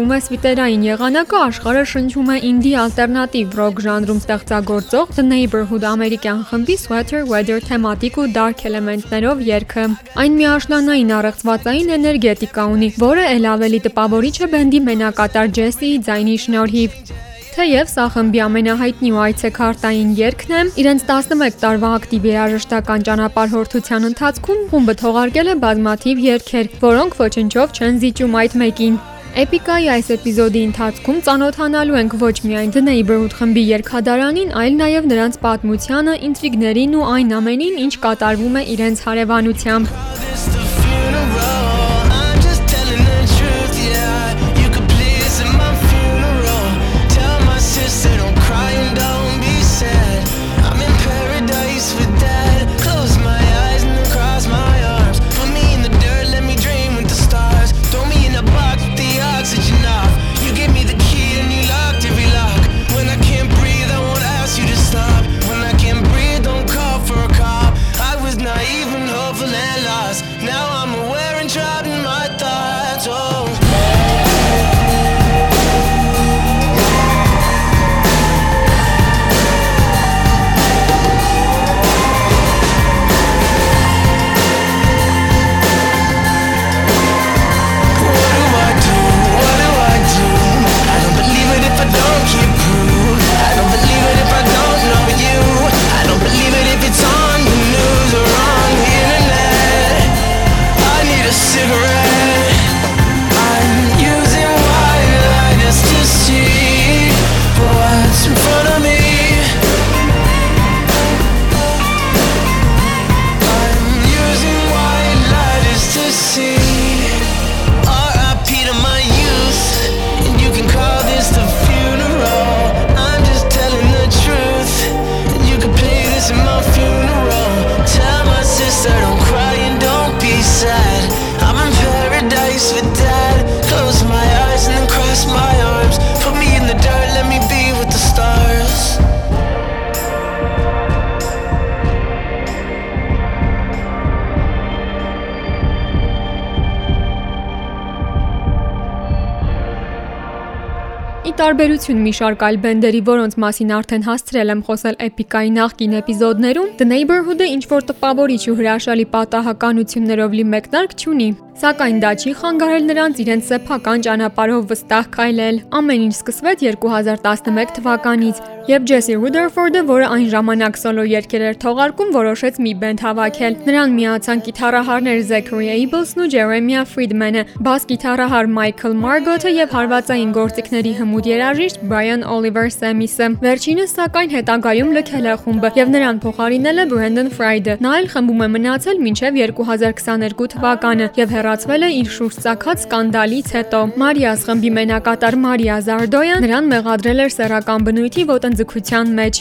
Սկսվում է սվիտերային եղանակը աշխարհը շնչում է ինդի ալտերնատիվ ռոք ժանրում ստեղծագործող The Neighborhood ամերիկյան խմբի Sweater Weather թեմատիկ ու dark էլեմենտներով երգը։ Այն միաշնանային առեղծվածային էներգետիկա ունի, որը ել ավելի տպավորիչ է բենդի մենակատար Ջեսիի ձայնի շնորհիվ։ Թեև սա խմբի ամենահայտնի ու այցեքարտային երգն է, իրենց 11 տարվա ակտիվ երաժշտական ճանապարհորդության ընթացքում խումբը թողարկել է բազմաթիվ երգեր, որոնք ոչնչով չեն զիջում այդ մեկին։ Էպիկայի այս էպիզոդի ընթացքում ծանոթանալու ենք ոչ միայն The Neighborhood խմբի երգադարանին, այլ նաև նրանց պատմությանը, ինտրիգներին ու այն ամենին, ինչ կատարվում է իրենց հարևանությամբ։ տարբերություն մի շարք այլ բենդերի, որոնց մասին արդեն հասցրել եմ խոսել Epic-ի նախկին էպիզոդներում, The Neighborhood-ը ինչ որ տպավորիչ ու հրաշալի պատահականություններով լի մեկնարկ չունի։ Սակայն դա չի խանգարել նրանց իրենց սեփական ճանապարհով վստահ քայլել։ Ամեն ինչ սկսվեց 2011 թվականից, երբ Ջեսի Ռուդերֆորդը, որը այն ժամանակ սոլո երգեր էր թողարկում, որոշեց մի բենդ հավաքել։ Նրան միացան գիտարահարներ Zachary Abels-ն ու Jeremiah Friedman-ը, բաս գիտարահար Michael Margot-ը եւ հարվածային գործիքների հմուտ երաժիշտ Brian Oliver Samis-ը։ Վերջինս սակայն հետագայում լքել է խումբը եւ նրան փոխարինել է Brandon Fried-ը։ Նա էլ խմբում է մնացել մինչև 2022 թվականը եւ հեռ հեռացվել է իր շուրջ ցակած սկանդալից հետո։ Մարիաս խմբի մենակատար Մարիա Զարդոյան նրան մեղադրել էր սեռական բնույթի ոտնձգության մեջ։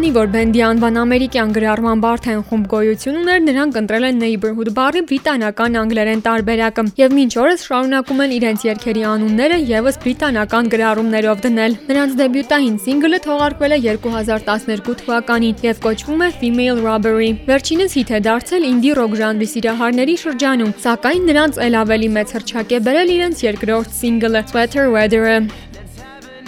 Քանի որ բենդի անվան ամերիկյան գրառման բարդ են խումբ գոյություն ուներ, նրանք ընտրել են Neighborhood բառի բրիտանական անգլերեն տարբերակը եւ մինչ օրս շարունակում են իրենց երգերի անունները եւս բրիտանական գրառումներով դնել։ Նրանց դեբյուտային սինգլը թողարկվել է 2012 թվականին եւ կոչվում է Female Robbery։ Վերջինս հիթ է դարձել ինդի ռոք ժանրի սիրահարների շրջանում, սակայն նրանց ել ավելի մեծ հրճակ է բերել իրենց երկրորդ սինգլը Sweater Weather-ը։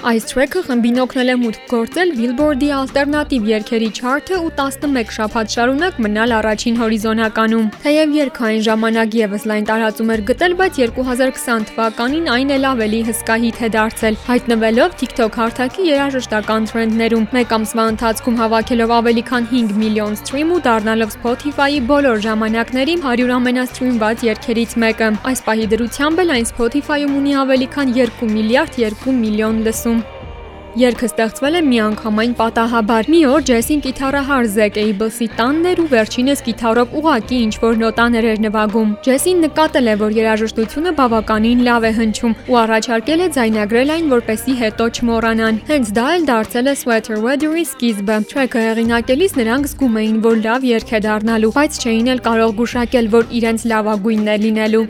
Այս թրեքը խմբին օգնել է մուտք գործել Billboard-ի ալտերնատիվ երգերի չարթը ու 11 շաբաթ շարունակ մնալ առաջին հորիզոնականում։ Թեև երգը այն ժամանակ եւս լայն տարածում էր գտել, բայց 2020 թվականին այն էլ ավելի հսկա հիթ է դարձել, հայտնվելով TikTok հարթակի երաժշտական թրենդներում։ Մեկ ամսվա ընթացքում հավաքելով ավելի քան 5 միլիոն սթրիմ ու դառնալով Spotify-ի բոլոր ժամանակների 100 ամենասթրիմված երգերից մեկը։ Այս պահի դրությամբ էլ այն Spotify-ում ունի ավելի քան 2 միլիարդ 2 միլիոն լսում։ Երգը ստեղծվել է միանգամայն պատահաբար։ Մի օր Ջեսին կիթառահար Զեք Էյբլսի տանն էր ու վերջինս կիթառով ուղակի ինչ-որ նոտաներ էր նվագում։ Ջեսին նկատել է, որ երաժշտությունը բավականին լավ է հնչում ու առաջարկել է ձայնագրել այն, որպեսի հետո չմոռանան։ Հենց դա էլ դարձել է Sweater Weather-ի սկիզբը։ Թրեքը հեղինակելիս նրանք զգում էին, որ լավ երգ է դառնալու, բայց չէին էլ կարող գուշակել, որ իրենց լավագույնն է լինելու։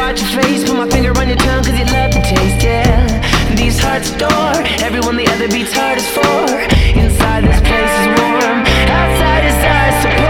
watch your face, put my finger on your tongue, cause you love the taste, yeah. These hearts adore everyone the other beats hardest for. Inside this place is warm, outside is ice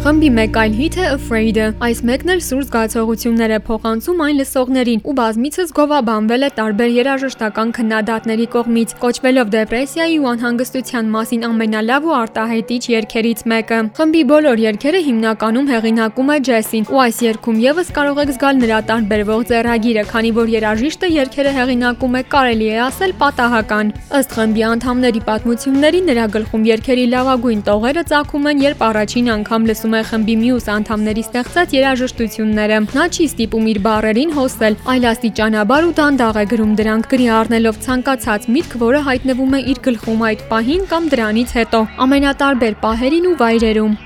Խմբի մեկ այլ հիթ է Afraid-ը։ Այս մեկն էլ սուր զգացողություններ է փոխանցում այն լսողներին ու բազմիցս գովաբանվել է տարբեր երաժշտական քննադատների կողմից, կոչվելով դեպրեսիայի ու անհանգստության մասին ամենալավ ու արտահայտիչ երգերից մեկը։ Խմբի բոլոր երգերը հիմնականում հեղինակում է Ջեսին, ու այս երգում եւս կարող եք զգալ նրա տարբերվող ձեռագիրը, քանի որ երաժիշտը երգերը հեղինակում է կարելի է ասել պատահական։ Ըստ խմբի անդամների պատմությունների նրա գլխում երգերի լավագույն տողերը ծագում են, երբ առաջին անգամ լսում է խմբի մյուս անդամների ստեղծած երաժշտությունները։ Նա չի ստիպում իր բառերին հոսել, այլ աստիճանաբար ու դանդաղ է գրում դրանք գրի առնելով ցանկացած միտք, որը հայտնվում է իր գլխում այդ պահին կամ դրանից հետո, ամենատարբեր պահերին ու վայրերում։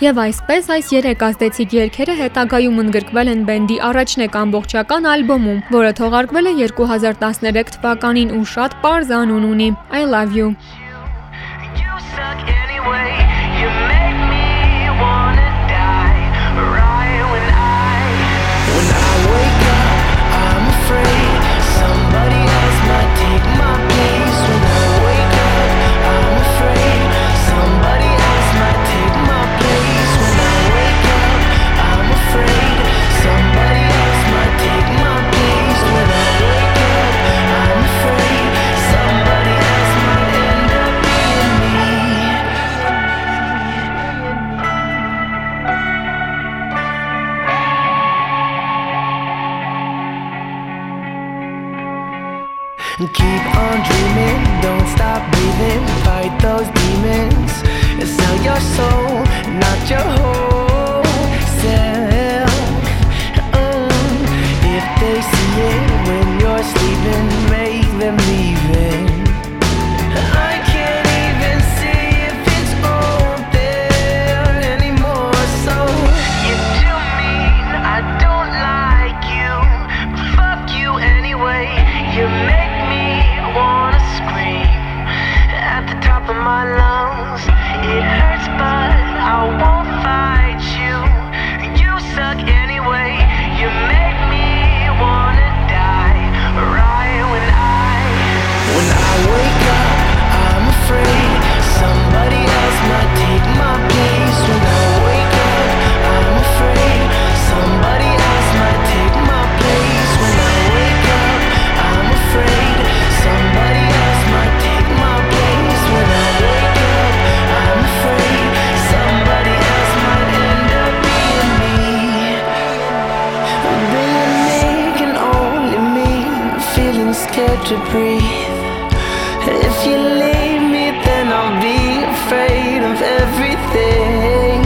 Եվ այսպես այս երեք ազդեցիկ երգերը հետագայում ընդգրկվել են բենդի առաջնեկ ամբողջական ալբոմում, որը թողարկվել է 2013 թվականին ու շատ པարզ անուն ունի՝ I Love You Keep on dreaming, don't stop breathing. Fight those demons and sell your soul, not your whole self. Mm. If they see it to breathe. If you leave me, then I'll be afraid of everything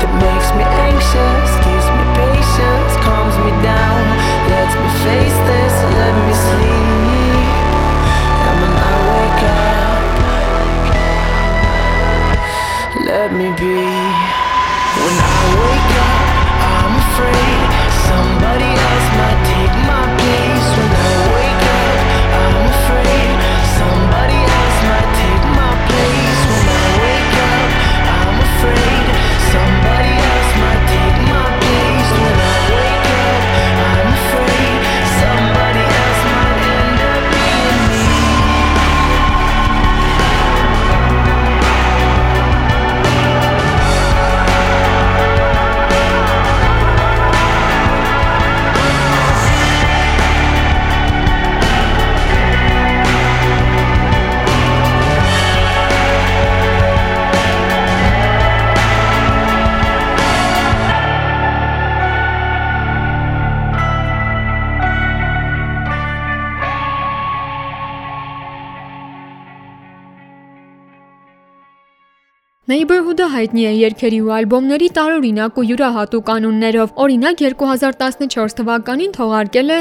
that makes me anxious, gives me patience, calms me down, lets me face this, let me sleep. And when I wake up, let me be. Neighborhood-ը հայտնի է երգերի ու ալբոմների տարօրինակ ու յուրահատուկ անուններով։ Օրինակ 2014 թվականին թողարկել է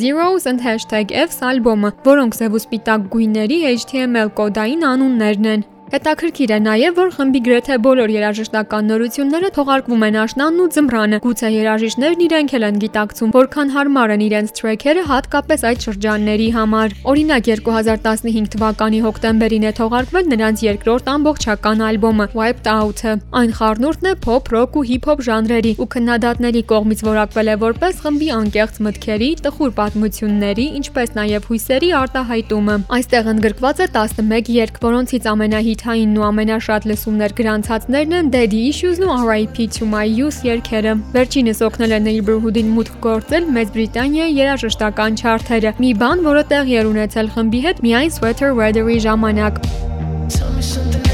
#Zeros and #Fs ալբոմը, որոնք սև ու սպիտակ գույների HTML կոդային անուններն են։ Հետաքրքիր է նաև, որ խմբի գրեթե բոլոր երաժշտական նորությունները թողարկվում են աշնանն ու ձմռանը։ Գուցե երաժիշտներն իրենք էլ են գիտակցում, որքան հարմար են իրենց թրեքերը հատկապես այդ շրջանների համար։ Օրինակ 2015 թվականի հոկտեմբերին է թողարկվել նրանց երկրորդ ամբողջական ալբոմը Wiped Out-ը։ Այն խառնուրդն է փոփ, ռոք ու հիփ-հոփ ժանրերի ու քննադատների կողմից որակվել է որպես խմբի անկեղծ մտքերի, տխուր պատմությունների, ինչպես նաև հույսերի արտահայտումը։ Այստեղ ընդգրկված է 11 երգ, որոնցից ամենահիթայինն ու ամենաշատ լսումներ գրանցածներն են Daddy Issues-ն ու R.I.P. to My Youth երգերը։ Վերջինս օգնել է Neighborhood-ին մուտք գործել Մեծ Բրիտանիայի երաժշտական չարթերը։ Մի բան, որը տեղի էր ունեցել խմբի հետ միայն Sweater Weather-ի ժամանակ։ Tell me something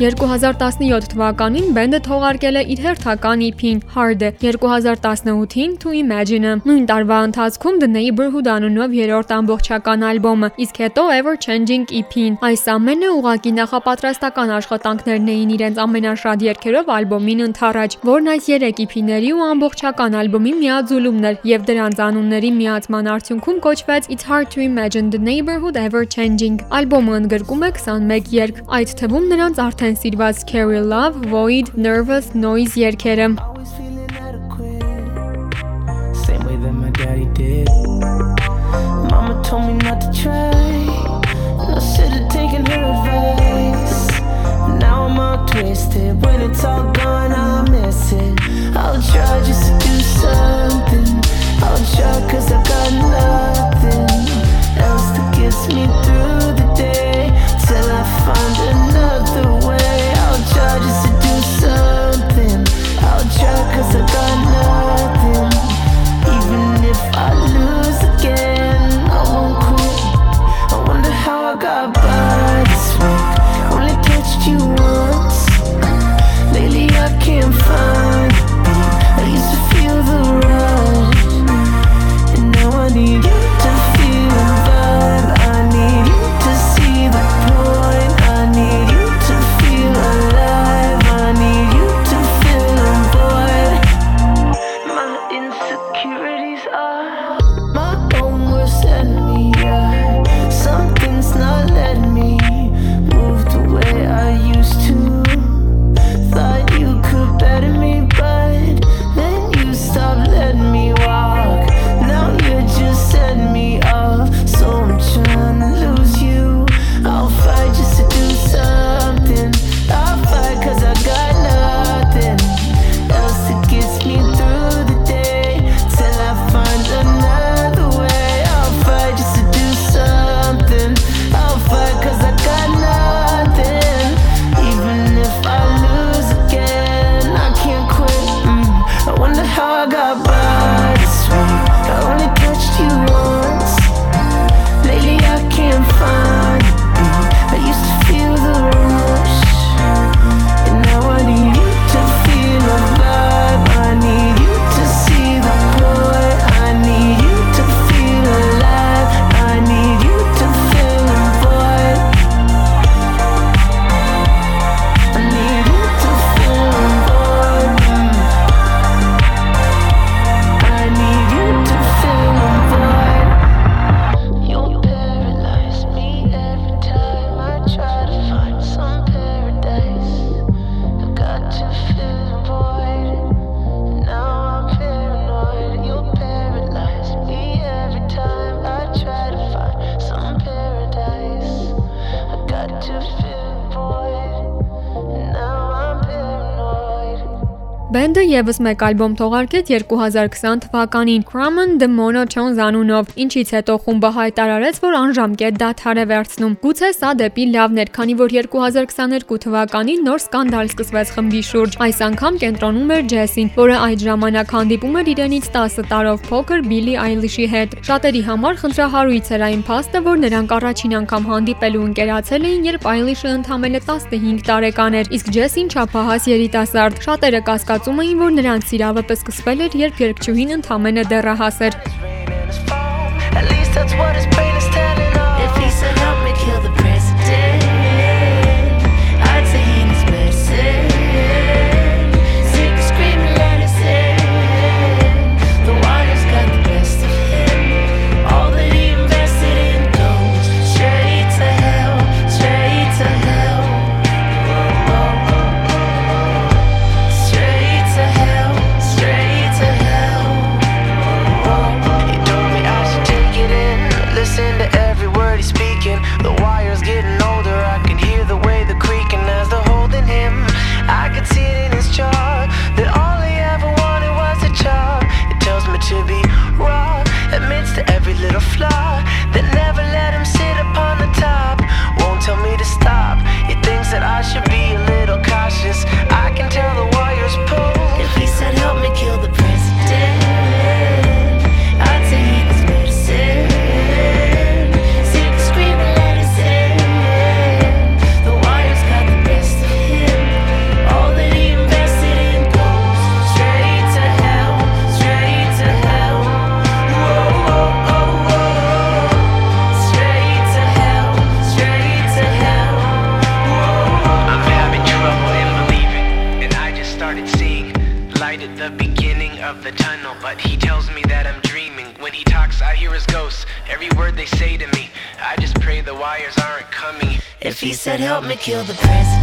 2017 թվականին բենդը թողարկել է իր հերթական EP-ն Hard-ը, 2018-ին To Imagine-ը։ Նույն տարվա ընթացքում The Neighborhood անունով երրորդ ամբողջական ալբոմը, իսկ հետո Ever Changing EP-ն։ Այս ամենը ուղակի նախապատրաստական աշխատանքներն էին իրենց ամենաշատ երգերով ալբոմին ընթառաջ, որն այս 3 EP-ների ու ամբողջական ալբոմի միաձուլումն էր եւ դրանց անունների միացման արդյունքում կոչվեց It's Hard to Imagine The Neighborhood Ever Changing։ Ալբոմը ընդգրկում է 21 երգ, այդ թվում նրանց արդեն սիրված Carry Love, Void, Nervous, Noise երգերը։ Always feeling adequate. Same way that my daddy did. Mama told me not to try. And I should have taken her advice. But now I'm all twisted. When it's all gone, I miss it. I'll try just to do something. I'll try cause I got nothing else that gets me through Եւս մեկ ալբոմ թողարկեց 2020 թվականին Crammon the Monotones անունով, ինչից հետո խումբը հայտարարեց, որ անժամկետ դադար է վերցնում։ Գուցե սա դեպի լավն էր, քանի որ 2022 թվականին նոր սկանդալ սկսվեց խմբի շուրջ։ Այս անգամ կենտրոնում էր Ջեսին, որը այդ ժամանակ հանդիպում էր իրենից 10 տարով փոքր Billie Eilish-ի հետ։ Շատերի համար խնդրահարույց էր այն փաստը, որ նրանք առաջին անգամ հանդիպելու ընկերացել էին, երբ Eilish-ը ընդամենը 15 տարեկան էր, իսկ Ջեսին չափահաս երիտասարդ։ Շատերը կասկածում էին, որ նրանց սիրավեպը սկսվել էր, երբ երգչուհին ընդամենը դեռահաս էր։ At least that's what his brain I'ma kill the president.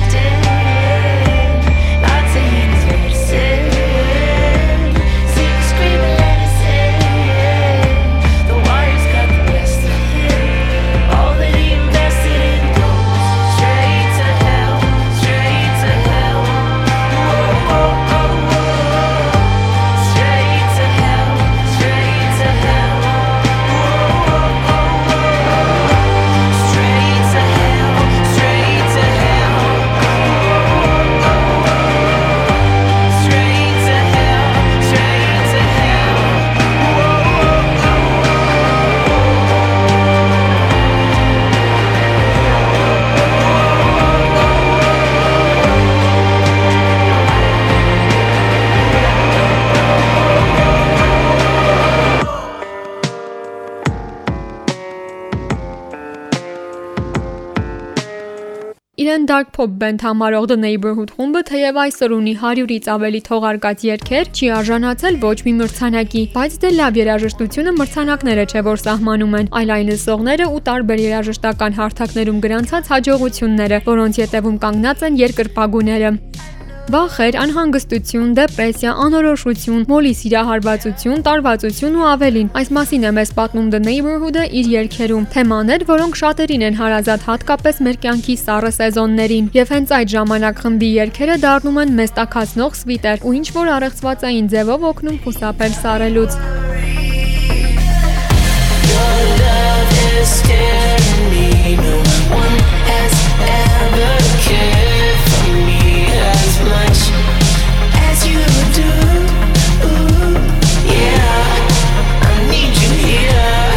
Dark pop band համարող The Neighborhood խումբը թեև այսօր ունի 100-ից ավելի թողարկած երգեր, չի արժանացել ոչ մի մրցանակի, բայց դե լավ երաժշտությունը մրցանակները չէ, որ սահմանում են, այլ այն լսողները ու տարբեր երաժշտական հարթակներում գրանցած հաջողությունները, որոնց յետևում կանգնած են երկրպագուները։ Վախեր, անհանգստություն, դեպրեսիա, անորոշություն, մոլի սիրահարվածություն, տարվածություն ու ավելին։ Այս մասին է մեզ պատմում The Neighborhood-ը իր երգերում։ Թեմաներ, որոնք շատերին են հարազատ հատկապես մեր կյանքի սառը սեզոններին։ Եվ հենց այդ ժամանակ խմբի երգերը դառնում են մեզ տակածնող սվիտեր ու ինչ որ առեղծվածային ձևով օգնում խուսափել սառելուց։ scaring me. No one has ever cared yeah, I need you here.